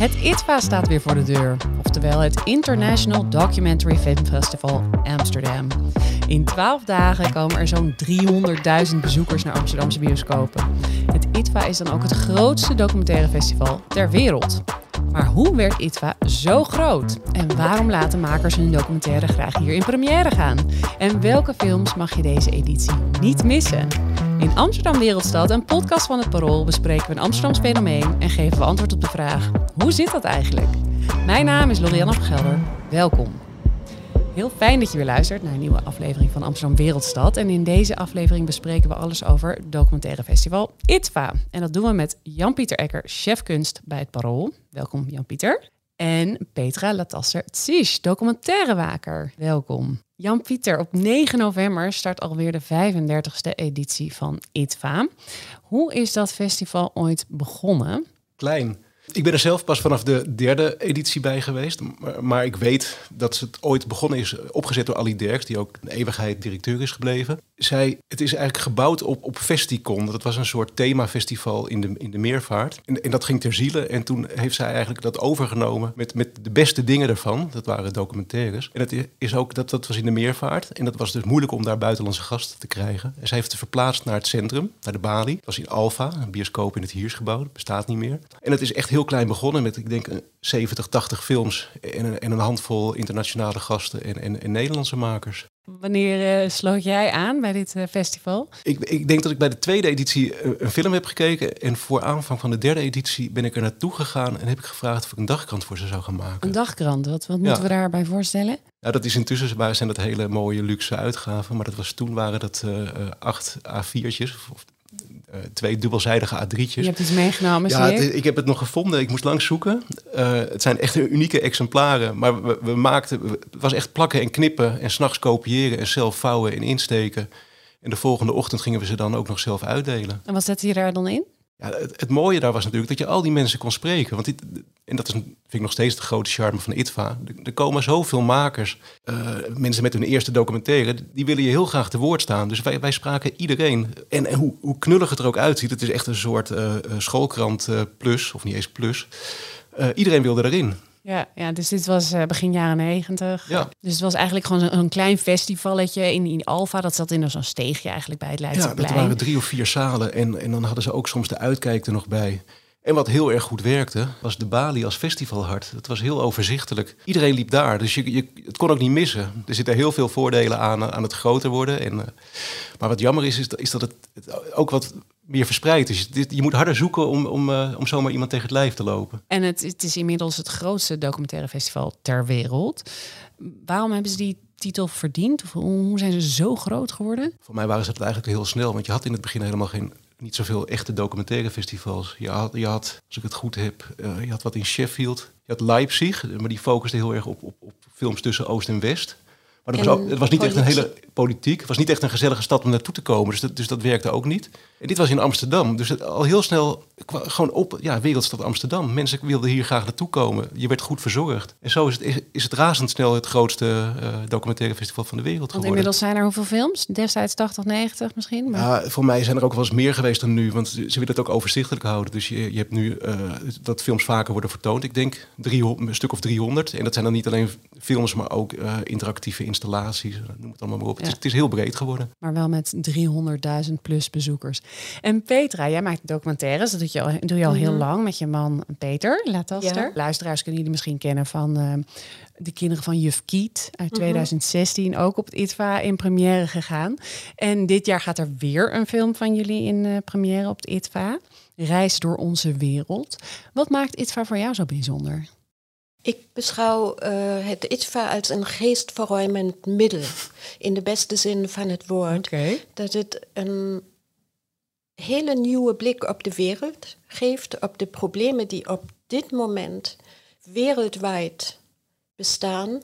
Het ITVA staat weer voor de deur, oftewel het International Documentary Film Festival Amsterdam. In 12 dagen komen er zo'n 300.000 bezoekers naar Amsterdamse bioscopen. Het ITVA is dan ook het grootste documentaire festival ter wereld. Maar hoe werd ITVA zo groot? En waarom laten makers hun documentaire graag hier in première gaan? En welke films mag je deze editie niet missen? In Amsterdam Wereldstad, een podcast van het Parool, bespreken we een Amsterdams fenomeen en geven we antwoord op de vraag: hoe zit dat eigenlijk? Mijn naam is Lorianne Gelder. Welkom. Heel fijn dat je weer luistert naar een nieuwe aflevering van Amsterdam Wereldstad. En in deze aflevering bespreken we alles over het documentaire festival ITVA. En dat doen we met Jan-Pieter Ecker, chef kunst bij het Parool. Welkom Jan-Pieter. En Petra Latasser Tsisch, documentairewaker. Welkom. Jan-Pieter, op 9 november start alweer de 35e editie van ITVA. Hoe is dat festival ooit begonnen? Klein. Ik ben er zelf pas vanaf de derde editie bij geweest. Maar, ik weet dat het ooit begonnen is, opgezet door Ali Derks, die ook een eeuwigheid directeur is gebleven. Zij, het is eigenlijk gebouwd op, op Festicon. Dat was een soort themafestival in de, in de meervaart. En, dat ging ter ziele. En toen heeft zij eigenlijk dat overgenomen met, met de beste dingen ervan. Dat waren documentaires. En dat is ook, dat, dat was in de meervaart. En dat was dus moeilijk om daar buitenlandse gasten te krijgen. En zij heeft het verplaatst naar het centrum, naar de Bali. Dat was in Alfa, een bioscoop in het Hiersgebouw. Bestaat niet meer. En het is echt heel klein begonnen met, ik denk, 70, 80 films en een, en een handvol internationale gasten en, en, en Nederlandse makers. Wanneer uh, sloot jij aan bij dit uh, festival? Ik, ik, denk dat ik bij de tweede editie uh, een film heb gekeken. En voor aanvang van de derde editie ben ik er naartoe gegaan en heb ik gevraagd of ik een dagkrant voor ze zou gaan maken. Een dagkrant, wat, wat moeten we daarbij voorstellen? Ja, dat is intussen zijn dat hele mooie luxe uitgaven. Maar dat was toen waren dat acht A4'tjes. Of uh, twee dubbelzijdige A3'tjes. Je hebt iets meegenomen, Ja, het, ik heb het nog gevonden. Ik moest lang zoeken. Uh, het zijn echt unieke exemplaren. Maar we, we, maakten... Het was echt plakken en knippen en s'nachts kopiëren en zelf vouwen en insteken. En de volgende ochtend gingen we ze dan ook nog zelf uitdelen. En wat zette je daar dan in? Ja, het, mooie daar was natuurlijk dat je al die mensen kon spreken. Want dit, en dat is, vind ik nog steeds de grote charme van ITVA. Er, komen zoveel makers, uh, mensen met hun eerste documentaire, die willen je heel graag te woord staan. Dus wij, spraken iedereen. En, en hoe, hoe, knullig het er ook uitziet, het is echt een soort uh, schoolkrant plus, of niet eens plus. iedereen wilde erin. Ja, ja, dus dit was uh, begin jaren negentig. Ja. Dus het was eigenlijk gewoon een, een klein festivalletje in, in Alfa. Dat zat in zo'n steegje eigenlijk bij het Leidseplein. Ja, dat waren drie of vier zalen. En, en dan hadden ze ook soms de uitkijk er nog bij. En wat heel erg goed werkte, was de Bali als festivalhart. Dat was heel overzichtelijk. Iedereen liep daar, dus je, je, het kon ook niet missen. Er zitten heel veel voordelen aan, aan het groter worden. En, uh, maar wat jammer is, is, is dat het, het, ook wat meer verspreid is. Je moet harder zoeken om, om, uh, om zomaar iemand tegen het lijf te lopen. En het, het is inmiddels het grootste documentaire festival ter wereld. Waarom hebben ze die titel verdiend? Of hoe zijn ze zo groot geworden? Voor mij waren ze het eigenlijk heel snel, want je had in het begin helemaal geen niet zoveel echte documentaire festivals. Je had, je had als ik het goed heb, uh, je had wat in Sheffield. Je had Leipzig, maar die focuste heel erg op, op, op films tussen Oost en West. Maar het was, ook, het was niet echt een hele politiek. Het was niet echt een gezellige stad om naartoe te komen. Dus dat, dus dat werkte ook niet. En dit was in Amsterdam. Dus het, al heel snel gewoon op, ja, wereldstad Amsterdam. Mensen wilden hier graag naartoe komen. Je werd goed verzorgd. En zo is het, is het razendsnel het grootste uh, documentaire festival van de wereld geworden. Want inmiddels zijn er hoeveel films? Destijds 80, 90 misschien? Maar... Ja, voor mij zijn er ook wel eens meer geweest dan nu. Want ze willen het ook overzichtelijk houden. Dus je, je hebt nu uh, dat films vaker worden vertoond. Ik denk 300, een stuk of 300. En dat zijn dan niet alleen films, maar ook uh, interactieve installaties. Noem het allemaal maar op. Ja. Het, is, het is heel breed geworden. Maar wel met 300.000 plus bezoekers. En Petra, jij maakt documentaires. Dat doe je al, doe je al heel lang met je man Peter Lataster. Ja. Luisteraars kunnen jullie misschien kennen van uh, de kinderen van Juf Kiet uit 2016. Ook op het ITVA in première gegaan. En dit jaar gaat er weer een film van jullie in uh, première op het ITVA. Reis door onze wereld. Wat maakt ITVA voor jou zo bijzonder? Ik beschouw uh, het ITVA als een geestverruimend middel. In de beste zin van het woord. Okay. Dat het een hele nieuwe blik op de wereld geeft, op de problemen die op dit moment wereldwijd bestaan.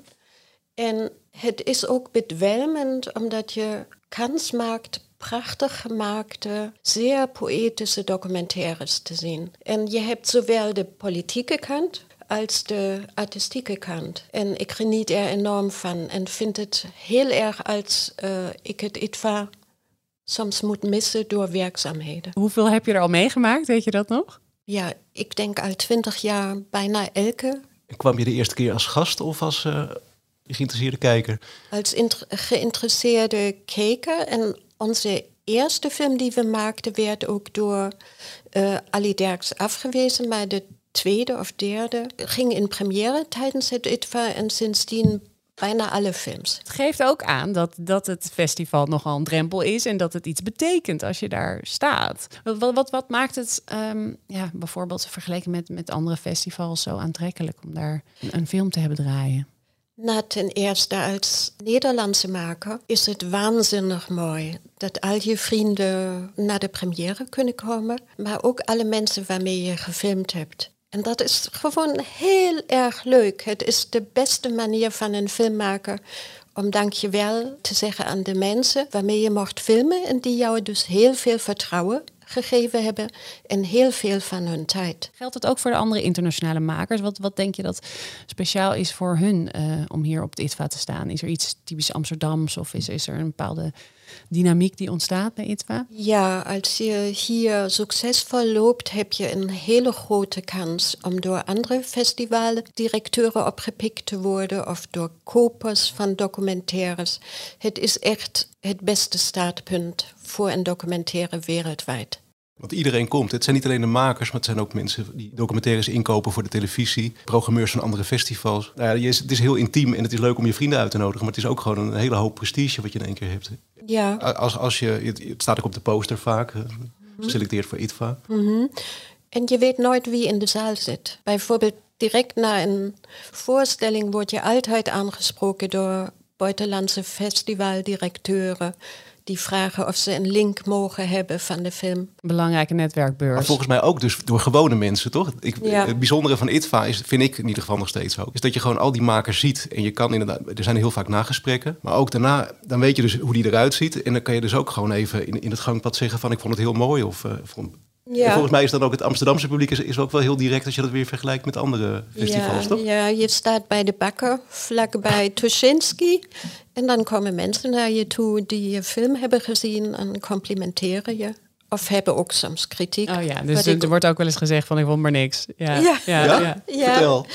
En het is ook bedwelmend omdat je kans maakt prachtig gemaakte, zeer poëtische documentaires te zien. En je hebt zowel de politieke kant als de artistieke kant. En ik geniet er enorm van en vind het heel erg als uh, ik het etwa soms moet missen door werkzaamheden. Hoeveel heb je er al meegemaakt, weet je dat nog? Ja, ik denk al twintig jaar bijna elke. En kwam je de eerste keer als gast of als uh, geïnteresseerde kijker? Als geïnteresseerde kijker. En onze eerste film die we maakten werd ook door uh, Ali Derks afgewezen. Maar de tweede of derde ging in première tijdens het ITVA. En sindsdien bijna alle films. Het geeft ook aan dat, dat het festival nogal een drempel is en dat het iets betekent als je daar staat. Wat, wat, wat maakt het ehm, ja, bijvoorbeeld vergeleken met, met andere festivals zo aantrekkelijk om daar een, film te hebben draaien? Ten eerste als Nederlandse maker is het waanzinnig mooi dat al je vrienden naar de première kunnen komen, maar ook alle mensen waarmee je gefilmd hebt. En dat is gewoon heel erg leuk. Het is de beste manier van een film maken om dankjewel te zeggen aan de mensen waarmee je mocht filmen en die jou dus heel veel vertrouwen gegeven hebben en heel veel van hun tijd. Geldt het ook voor de andere internationale makers? Wat, wat denk je dat speciaal is voor hun uh, om hier op het ITVA te staan? Is er iets typisch Amsterdams of is, is er een bepaalde dynamiek die ontstaat bij ITVA? Ja, als je hier succesvol loopt, heb je een hele grote kans om door andere festivaldirecteuren opgepikt te worden of door kopers van documentaires. Het is echt het beste startpunt voor een documentaire wereldwijd. Want iedereen komt. Het zijn niet alleen de makers, maar het zijn ook mensen die documentaires inkopen voor de televisie, programmeurs van andere festivals. Nou ja, het is heel intiem en het is leuk om je vrienden uit te nodigen, maar het is ook gewoon een hele hoop prestige wat je in één keer hebt. Ja. Als, als je, het staat ook op de poster vaak, eh, geselecteerd voor ITVA. Mm En je weet nooit wie in de zaal zit. Bijvoorbeeld direct na een voorstelling word je altijd aangesproken door buitenlandse festivaldirecteuren die vragen of ze een link mogen hebben van de film. Belangrijke netwerkbeurs. Maar volgens mij ook dus door gewone mensen, toch? Ik, Het bijzondere van ITVA is, vind ik in ieder geval nog steeds ook, is dat je gewoon al die makers ziet. En je kan inderdaad, er zijn heel vaak nagesprekken, maar ook daarna, dan weet je dus hoe die eruit ziet. En dan kan je dus ook gewoon even in, in het gangpad zeggen van ik vond het heel mooi of uh, vond, ja. volgens mij is dan ook het Amsterdamse publiek is, is ook wel heel direct als je dat weer vergelijkt met andere festivals, ja, toch? Ja, je staat bij de bakker vlakbij Tuschinski. En dan komen mensen naar je toe die je film hebben gezien en complimenteren je. Of hebben ook soms kritiek. Oh ja, dus er, wordt ook wel eens gezegd van ik vond maar niks. Ja, ja. ja, ja. Vertel.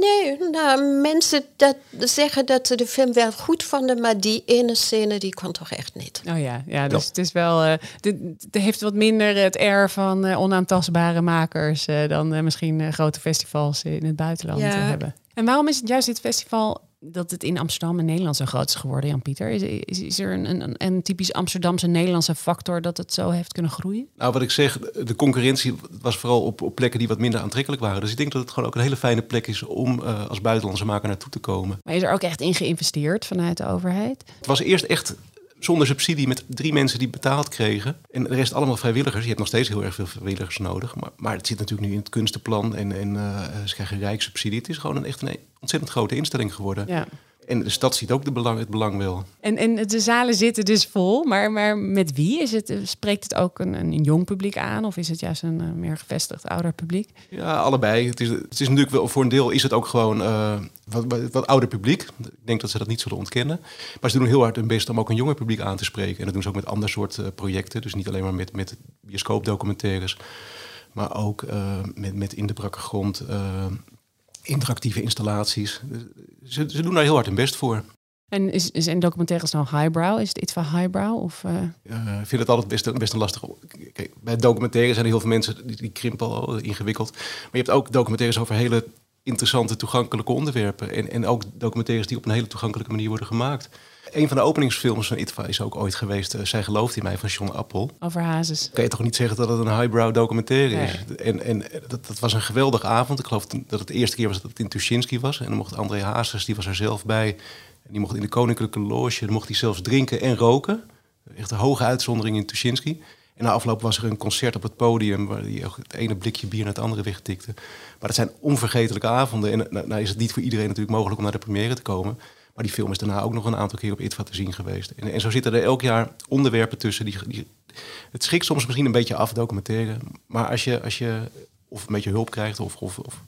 Nee, nou, mensen dat zeggen dat ze de film wel goed vonden, maar die ene scène die kon toch echt niet. Oh ja, ja dus het is wel, uh, het heeft wat minder het air van uh, onaantastbare makers uh, dan misschien grote festivals in het buitenland hebben. En waarom is het juist dit festival dat het in Amsterdam en Nederland zo groot is geworden, Jan-Pieter? Is, is, is, er een, een, een, typisch Amsterdamse Nederlandse factor dat het zo heeft kunnen groeien? Nou, wat ik zeg, de concurrentie was vooral op, op plekken die wat minder aantrekkelijk waren. Dus ik denk dat het gewoon ook een hele fijne plek is om uh, als buitenlandse maker naartoe te komen. Maar is er ook echt in geïnvesteerd vanuit de overheid? Het was eerst echt zonder subsidie met drie mensen die betaald kregen. En de rest allemaal vrijwilligers. Je hebt nog steeds heel erg veel vrijwilligers nodig. Maar, maar het zit natuurlijk nu in het kunstenplan en, en uh, ze krijgen rijkssubsidie. Het is gewoon een echt een ontzettend grote instelling geworden. Ja. En de stad ziet ook de belang, het belang wel. En, en de zalen zitten dus vol, maar, maar met wie? Is het, spreekt het ook een, een jong publiek aan of is het juist een uh, meer gevestigd ouder publiek? Ja, allebei. Het is, het is natuurlijk wel voor een deel is het ook gewoon uh, wat, wat, ouder publiek. Ik denk dat ze dat niet zullen ontkennen. Maar ze doen heel hard hun best om ook een jonger publiek aan te spreken. En dat doen ze ook met ander soort uh, projecten. Dus niet alleen maar met, met bioscoopdocumentaires, maar ook met, met In de Brakke Grond interactieve installaties. Ze, ze doen daar heel hard hun best voor. En is, is een documentaire nou highbrow? Is het iets van highbrow? Of, uh... ik vind het altijd best, best een lastig. Kijk, bij documentaires zijn er heel veel mensen die, die krimpen al ingewikkeld. Maar je hebt ook documentaires over hele interessante, toegankelijke onderwerpen. En, en ook documentaires die op een hele toegankelijke manier worden gemaakt. Een van de openingsfilms van ITVA is ook ooit geweest. Uh, Zij gelooft in mij van John Appel. Over hazes. Kan je toch niet zeggen dat het een highbrow documentaire is? En, en dat, dat, was een geweldige avond. Ik geloof dat het de eerste keer was dat het in Tuschinski was. En dan mocht André Hazes, die was er zelf bij. En die mocht in de koninklijke loge, dan mocht hij zelfs drinken en roken. Echt een hoge uitzondering in Tuschinski. En na afloop was er een concert op het podium waar hij het ene blikje bier naar het andere wegtikte. Maar dat zijn onvergetelijke avonden. En nou, nou is het niet voor iedereen natuurlijk mogelijk om naar de première te komen. Maar die film is daarna ook nog een aantal keer op ITVA te zien geweest. En, en zo zitten er elk jaar onderwerpen tussen. Die, die, het schrikt soms misschien een beetje af, documentaire. Maar als je, als je of een beetje hulp krijgt of, of, of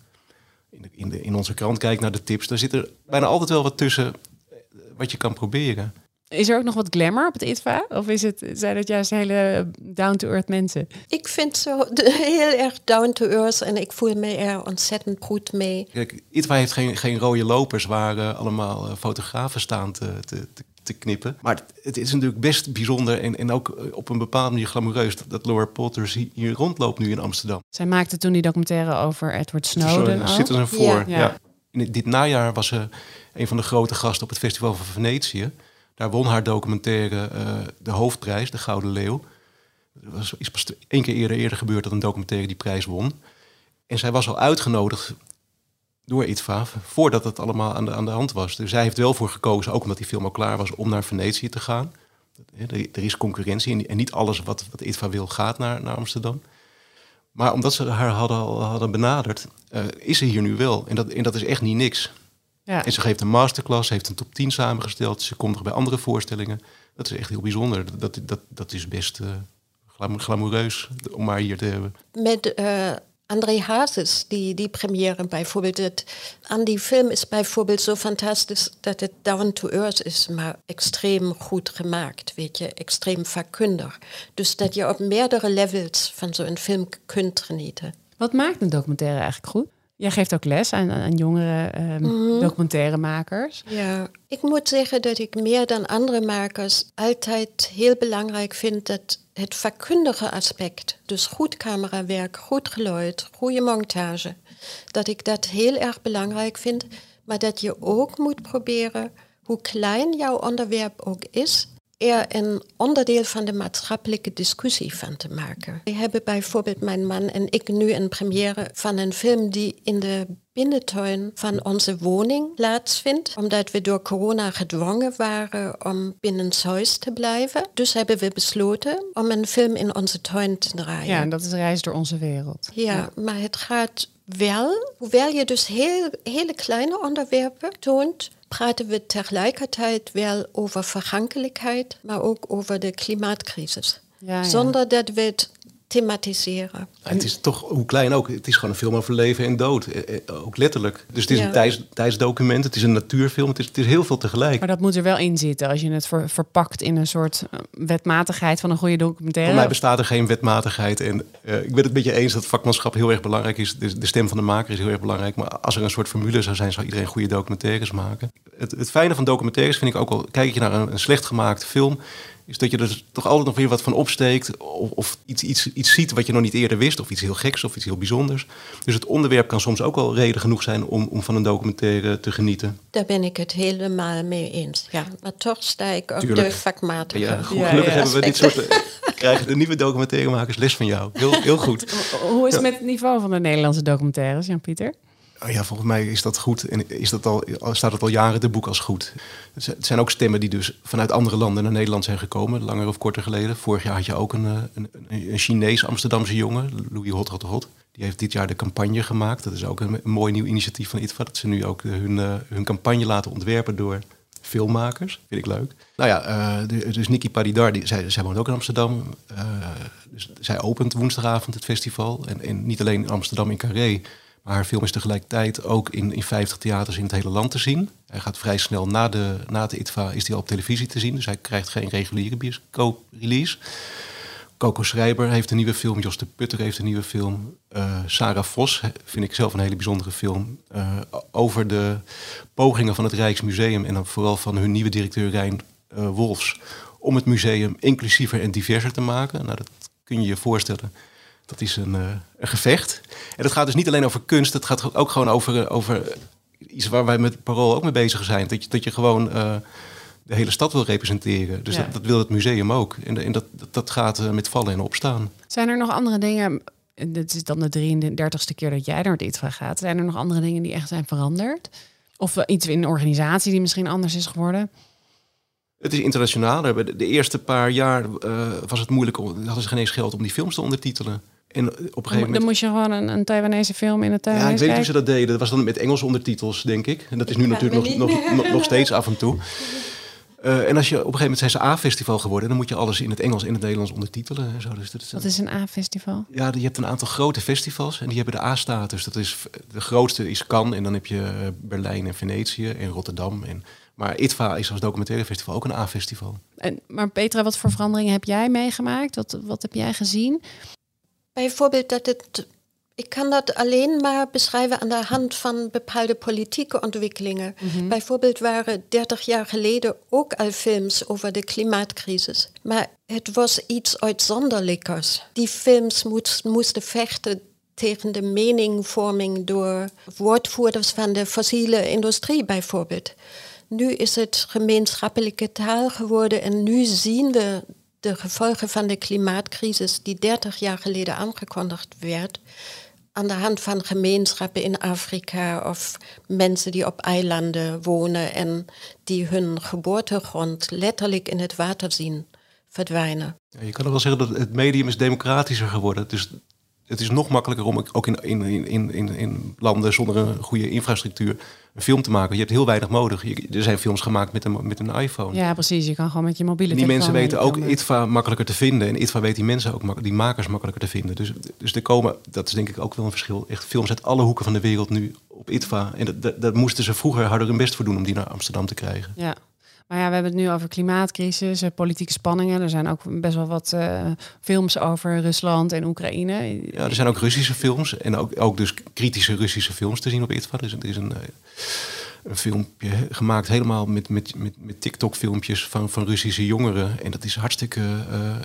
in, in, de, in onze krant kijkt naar de tips... dan zit er bijna altijd wel wat tussen eh, wat je kan proberen. Is er ook nog wat glamour op het ITVA? Of is het, zijn het juist hele down-to-earth mensen? Ik vind zo heel erg down-to-earth en ik voel me er ontzettend goed mee. Kijk, ITVA heeft geen, geen rode lopers waar uh, allemaal uh, fotografen staan te, te, te, knippen. Maar het, het, is natuurlijk best bijzonder en, en ook eh, op een bepaalde manier glamoureus... dat, dat Laura Potter hier rondloopt nu in Amsterdam. Zij maakte toen die documentaire over Edward Snowden Zo, Zit er een voor, ja. ja. In dit najaar was ze een van de grote gasten op het Festival van Venetië... Won haar documentaire uh, de hoofdprijs, de Gouden Leeuw. Dat was, is pas één keer eerder, gebeurd dat een documentaire die prijs won. En zij was al uitgenodigd door ITVA voordat het allemaal aan de, aan de hand was. Dus zij heeft wel voor gekozen, ook omdat die film al klaar was, om naar Venetië te gaan. Er is concurrentie en niet alles wat, wat ITVA wil gaat naar, naar Amsterdam. Maar omdat ze haar hadden, hadden benaderd, uh, is ze hier nu wel. En dat, en dat is echt niet niks. Ja. En ze geeft een masterclass, heeft een top 10 samengesteld. Ze komt nog bij andere voorstellingen. Dat is echt heel bijzonder. Dat, dat, dat is best uh, glamoureus om haar hier te hebben. Met uh, André Hazes, die, die première bijvoorbeeld. Het, aan die film is bijvoorbeeld zo fantastisch dat het down to earth is, maar extreem goed gemaakt, weet je, extreem vakkundig. Dus dat je op meerdere levels van zo'n film kunt genieten. Wat maakt een documentaire eigenlijk goed? Jij geeft ook les aan, aan jongere um, mm documentairemakers. Ja, ik moet zeggen dat ik meer dan andere makers altijd heel belangrijk vind dat het vakkundige aspect, dus goed camerawerk, goed geluid, goede montage, dat ik dat heel erg belangrijk vind, maar dat je ook moet proberen, hoe klein jouw onderwerp ook is, er een onderdeel van de maatschappelijke discussie van te maken. We hebben bijvoorbeeld mijn man en ik nu een première van een film die in de binnentuin van onze woning plaatsvindt, omdat we door corona gedwongen waren om binnenshuis te blijven. Dus hebben we besloten om een film in onze tuin te draaien. Ja, en dat is Reis door onze wereld. Ja, ja. maar het gaat wel, hoewel je dus heel, hele kleine onderwerpen toont, praten we tegelijkertijd wel over vergankelijkheid, maar ook over de klimaatcrisis. Ja, ja. Zonder dat we het thematiseren. het is toch, hoe klein ook, het is gewoon een film over leven en dood. Eh, eh, ook letterlijk. Dus het is een tijds, tijdsdocument, het is een natuurfilm, het is, het is heel veel tegelijk. Maar dat moet er wel in zitten als je het ver, verpakt in een soort eh, wetmatigheid van een goede documentaire. Voor mij bestaat er geen wetmatigheid. En uh, ik ben het met je eens dat vakmanschap heel erg belangrijk is. De, de, stem van de maker is heel erg belangrijk. Maar als er een soort formule zou zijn, zou iedereen goede documentaires maken. Het, het fijne van documentaires vind ik ook al, kijk je naar een, een slecht gemaakte film is dat je er toch altijd nog weer wat van opsteekt. Of, of, iets, iets, iets ziet wat je nog niet eerder wist. Of iets heel geks of iets heel bijzonders. Dus het onderwerp kan soms ook al reden genoeg zijn om, om van een documentaire te genieten. Daar ben ik het helemaal mee eens. Ja, maar toch sta ik op Tuurlijk. de vakmatige. Ja, goed, gelukkig hebben we dit soort. krijgen de nieuwe documentairemakers les van jou. Heel, heel goed. Hoe is het met het niveau van de Nederlandse documentaires, Jan-Pieter? Oh ja, volgens mij is dat goed. En is dat al, staat het al jaren de boek als goed. Het zijn ook stemmen die dus vanuit andere landen naar Nederland zijn gekomen, langer of korter geleden. Vorig jaar had je ook een, eh, een, een Chinees Amsterdamse jongen, Louis Hot Hot Hot. Die heeft dit jaar de campagne gemaakt. Dat is ook een, mooi nieuw initiatief van ITVA. Dat ze nu ook hun, uh, hun campagne laten ontwerpen door filmmakers. Vind ik leuk. Nou ja, uh, dus Nikki Padidar, die, zij, woont ook in Amsterdam. Dus zij opent woensdagavond het festival. En, en niet alleen in Amsterdam in Carré, maar haar film is tegelijkertijd ook in, in 50 theaters in het hele land te zien. Hij gaat vrij snel na de, na de ITVA is hij op televisie te zien. Dus hij krijgt geen reguliere bioscoop-release. Coco Schrijber heeft een nieuwe film. Jos de Putter heeft een nieuwe film. Uh, Sarah Vos vind ik zelf een hele bijzondere film. Uh, over de pogingen van het Rijksmuseum en dan vooral van hun nieuwe directeur Rijn uh, Wolfs. Om het museum inclusiever en diverser te maken. Nou, dat kun je je voorstellen dat is een, uh, een, gevecht. En dat gaat dus niet alleen over kunst, het gaat ook gewoon over, eh, over iets waar wij met Parool ook mee bezig zijn. Dat je, dat je gewoon uh, de hele stad wil representeren. Dus dat, dat, wil het museum ook. En, en dat, dat gaat met vallen en opstaan. Zijn er nog andere dingen? Dit is dan de 33ste keer dat jij naar het ITVA gaat. Zijn er nog andere dingen die echt zijn veranderd? Of iets in de organisatie die misschien anders is geworden? Het is internationaal. De eerste paar jaar uh, was het moeilijk. Hadden ze geen eens geld om die films te ondertitelen. En op een gegeven Dan, moment... moest je gewoon een, een Taiwanese film in het Ja, ik Taiwanese weet niet hoe ze dat deden. Dat was dan met Engelse ondertitels, denk ik. En dat is nu natuurlijk nog, nog, nog, nog steeds af en toe. Eh, en als je op een gegeven moment zijn ze A-festival geworden, dan moet je alles in het Engels en het Nederlands ondertitelen en zo. Dus dat is, Wat is een A-festival? Ja, je hebt een aantal grote festivals en die hebben de A-status. Dat is de grootste is Cannes en dan heb je eh, Berlijn en Venetië en Rotterdam. En, maar ITVA is als documentaire festival ook een A-festival. En, maar Petra, wat voor veranderingen heb jij meegemaakt? Wat, wat heb jij gezien? Bijvoorbeeld dat het. Ik kan dat alleen maar beschrijven aan de hand van bepaalde politieke ontwikkelingen. Bijvoorbeeld waren 30 jaar geleden ook al films over de klimaatcrisis. Maar het was iets uitzonderlijkers. Die films moest, moesten vechten tegen de meningvorming door woordvoerders van de fossiele industrie bijvoorbeeld. Nu is het gemeenschappelijke taal geworden en nu zien we de gevolgen van de klimaatcrisis die 30 jaar geleden aangekondigd werd, aan de hand van gemeenschappen in Afrika of mensen die op eilanden wonen en die hun geboortegrond letterlijk in het water zien verdwijnen. Ja, je kan wel zeggen dat het medium is democratischer geworden. Dus het is nog makkelijker om ook in, in, in, in, in landen zonder een goede infrastructuur een film te maken. Je hebt heel weinig nodig. Je- er zijn films gemaakt met een, met een iPhone. Ja, precies. Je kan gewoon met je mobiele En die mensen telefoon weten ook ITVA makkelijker te vinden. En ITVA weet die mensen ook, die makers makkelijker te vinden. Dus, dus er komen, dat is denk ik ook wel een verschil, echt films uit alle hoeken van de wereld nu op ITVA. En dat, dat, dat moesten ze vroeger harder hun best voor doen om die naar Amsterdam te krijgen. Ja. Maar ja, we hebben het nu over klimaatcrisis, eh, politieke spanningen. Er zijn ook best wel wat eh, films over Rusland en Oekraïne. Ja, er zijn ook Russische films en ook, ook dus kritische Russische films te zien op ITVA. Dus er is een, eh, een filmpje gemaakt helemaal met, met, met, met TikTok-filmpjes van, van Russische jongeren. En dat is hartstikke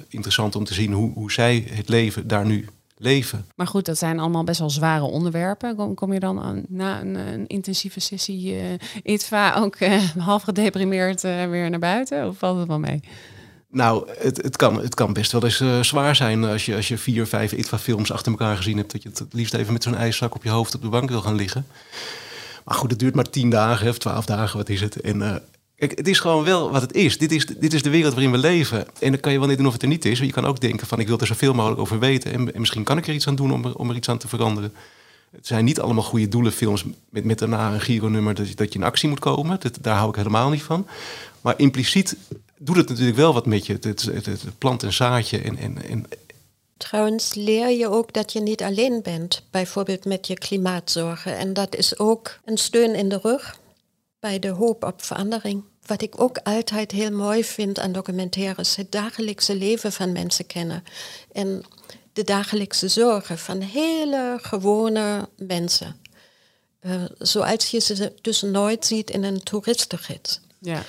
interessant om te zien hoe, hoe zij het leven daar nu leven. Maar goed, dat zijn allemaal best wel zware onderwerpen. Kom, kom je dan aan, na een, een intensieve sessie eh ITVA ook eh, half gedeprimeerd eh, weer naar buiten? Of valt het wel mee? Nou, het, het, kan, het kan best wel eens zwaar zijn als je, als je vier, vijf ITVA-films achter elkaar gezien hebt. Dat je het liefst even met zo'n ijszak op je hoofd op de bank wil gaan liggen. Maar goed, het duurt maar tien dagen of twaalf dagen, wat is het? En het is gewoon wel wat het is. Dit, is. dit is de wereld waarin we leven. En dan kan je wel niet doen of het er niet is. Je kan ook denken van ik wil er zoveel mogelijk over weten. En, en misschien kan ik er iets aan doen om er, om er iets aan te veranderen. Het zijn niet allemaal goede doelenfilms met, met daarna een Giro-nummer dat, je- in actie moet komen. Daar hou ik helemaal niet van. Maar impliciet doet het natuurlijk wel wat met je. Het plant een zaadje en, en, en Trouwens leer je ook dat je niet alleen bent, bijvoorbeeld met je klimaatzorgen. En dat is ook een steun in de rug bij de hoop op verandering. Wat ik ook altijd heel mooi vind aan documentaires, het dagelijkse leven van mensen kennen. En de dagelijkse zorgen van hele gewone mensen. Eh, zoals je ze dus nooit ziet in een toeristengids. Ja.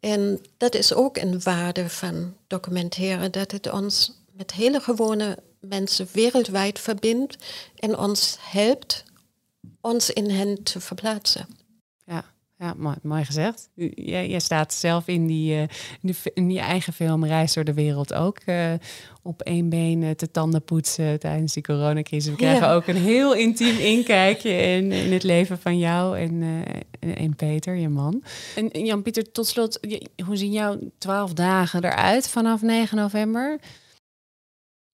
En dat is ook een waarde van documentaire, dat het ons met hele gewone mensen wereldwijd verbindt en ons helpt ons in hen te verplaatsen. Ja, mooi, mooi gezegd. Jij, jij staat zelf in die, eh, in, die, in die eigen film Reis door de Wereld ook eh, op één been eh, te tanden poetsen tijdens die coronacrisis. We krijgen Ja. ook een heel intiem inkijkje in, in het leven van jou en, eh, en Peter, je man. En Jan-Pieter, tot slot, hoe zien jouw twaalf dagen eruit vanaf 9 november?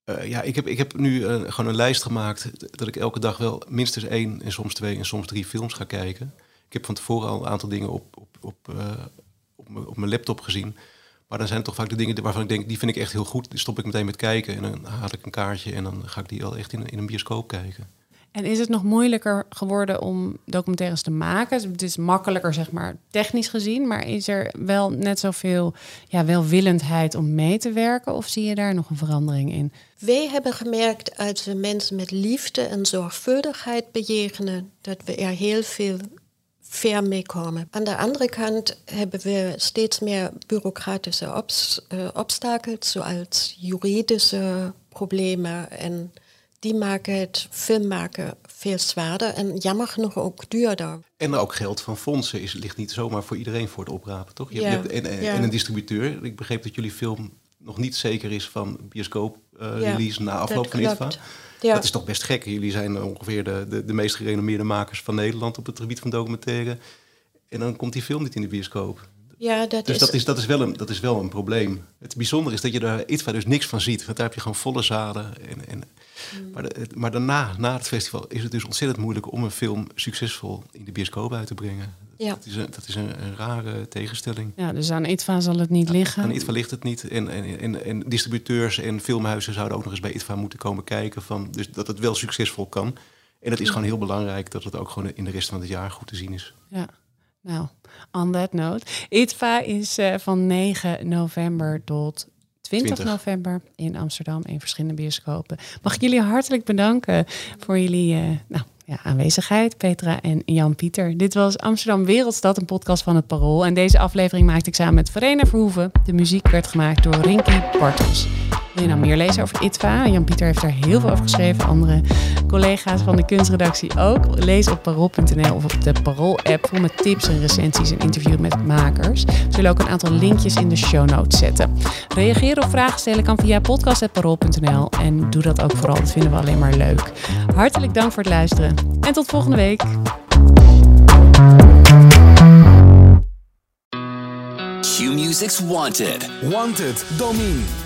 Eh, ja, ik heb, ik heb nu gewoon een lijst gemaakt dat ik elke dag wel minstens één en soms twee en soms drie films ga kijken. Ik heb van tevoren al een aantal dingen op, op, op, eh, op, mijn- op mijn laptop gezien. Maar dan zijn toch vaak de dingen waarvan ik denk, die vind ik echt heel goed. Die stop ik meteen met kijken en dan haal ik een kaartje en dan ga ik die al echt in, in een bioscoop kijken. En is het nog moeilijker geworden om documentaires te maken? Het is makkelijker, zeg maar, technisch gezien. Maar is er wel net zoveel ja, welwillendheid om mee te werken? Of zie je daar nog een verandering in? Wij hebben gemerkt als we mensen met liefde en zorgvuldigheid bejegenen, dat we er heel veel ver mee komen. Aan de andere kant hebben we steeds meer bureaucratische eh, obstakels, zoals juridische problemen. En die maken het filmmaken veel zwaarder en jammer genoeg ook duurder. En ook geld van fondsen is, ligt niet zomaar voor iedereen voor het oprapen, toch? Je, Ja, hebt, en, en, ja. en een distributeur. Ik begreep dat jullie film nog niet zeker is van bioscoop eh, Ja, release na afloop van ITVA. Ja. Dat is toch best gek. Jullie zijn ongeveer de, de, de meest gerenommeerde makers van Nederland op het gebied van documentaire. En dan komt die film niet in de bioscoop. Ja, dat Dus is... dat is, dat, is wel een, dat is wel een probleem. Het bijzondere is dat je daar ITVA dus niks van ziet. Want daar heb je gewoon volle zalen. En, en, Mm. maar, de- maar daarna, na het festival, is het dus ontzettend moeilijk om een film succesvol in de bioscoop uit te brengen. Ja. Dat is een, dat is een, een rare tegenstelling. Ja, dus aan ITVA zal het niet liggen. Aan ITVA ligt het niet. En, en, en, en distributeurs en filmhuizen zouden ook nog eens bij ITVA moeten komen kijken. Van, dus dat het wel succesvol kan. En het is gewoon heel belangrijk dat het ook gewoon in de rest van het jaar goed te zien is. Ja. Nou, on that note. ITVA is eh, van 9 november tot 20, 20. november in Amsterdam in verschillende bioscopen. Mag ik jullie hartelijk bedanken voor jullie eh, nou, ja, aanwezigheid, Petra en Jan-Pieter. Dit was Amsterdam Wereldstad, een podcast van het Parool. En deze aflevering maakte ik samen met Verena Verhoeven. De muziek werd gemaakt door Rinky Bartels. Wil je nou meer lezen over ITVA? Jan-Pieter heeft er heel veel over geschreven. Andere collega's van de kunstredactie ook. Lees op parool.nl of op de Parool-app vol met tips en recensies en interviews met makers. We zullen ook een aantal linkjes in de show notes zetten. Reageren of vragen stellen kan via podcast.parool.nl. En doe dat ook vooral, dat vinden we alleen maar leuk. Hartelijk dank voor het luisteren en tot volgende week. Q-Music's Wanted. Wanted, Domine.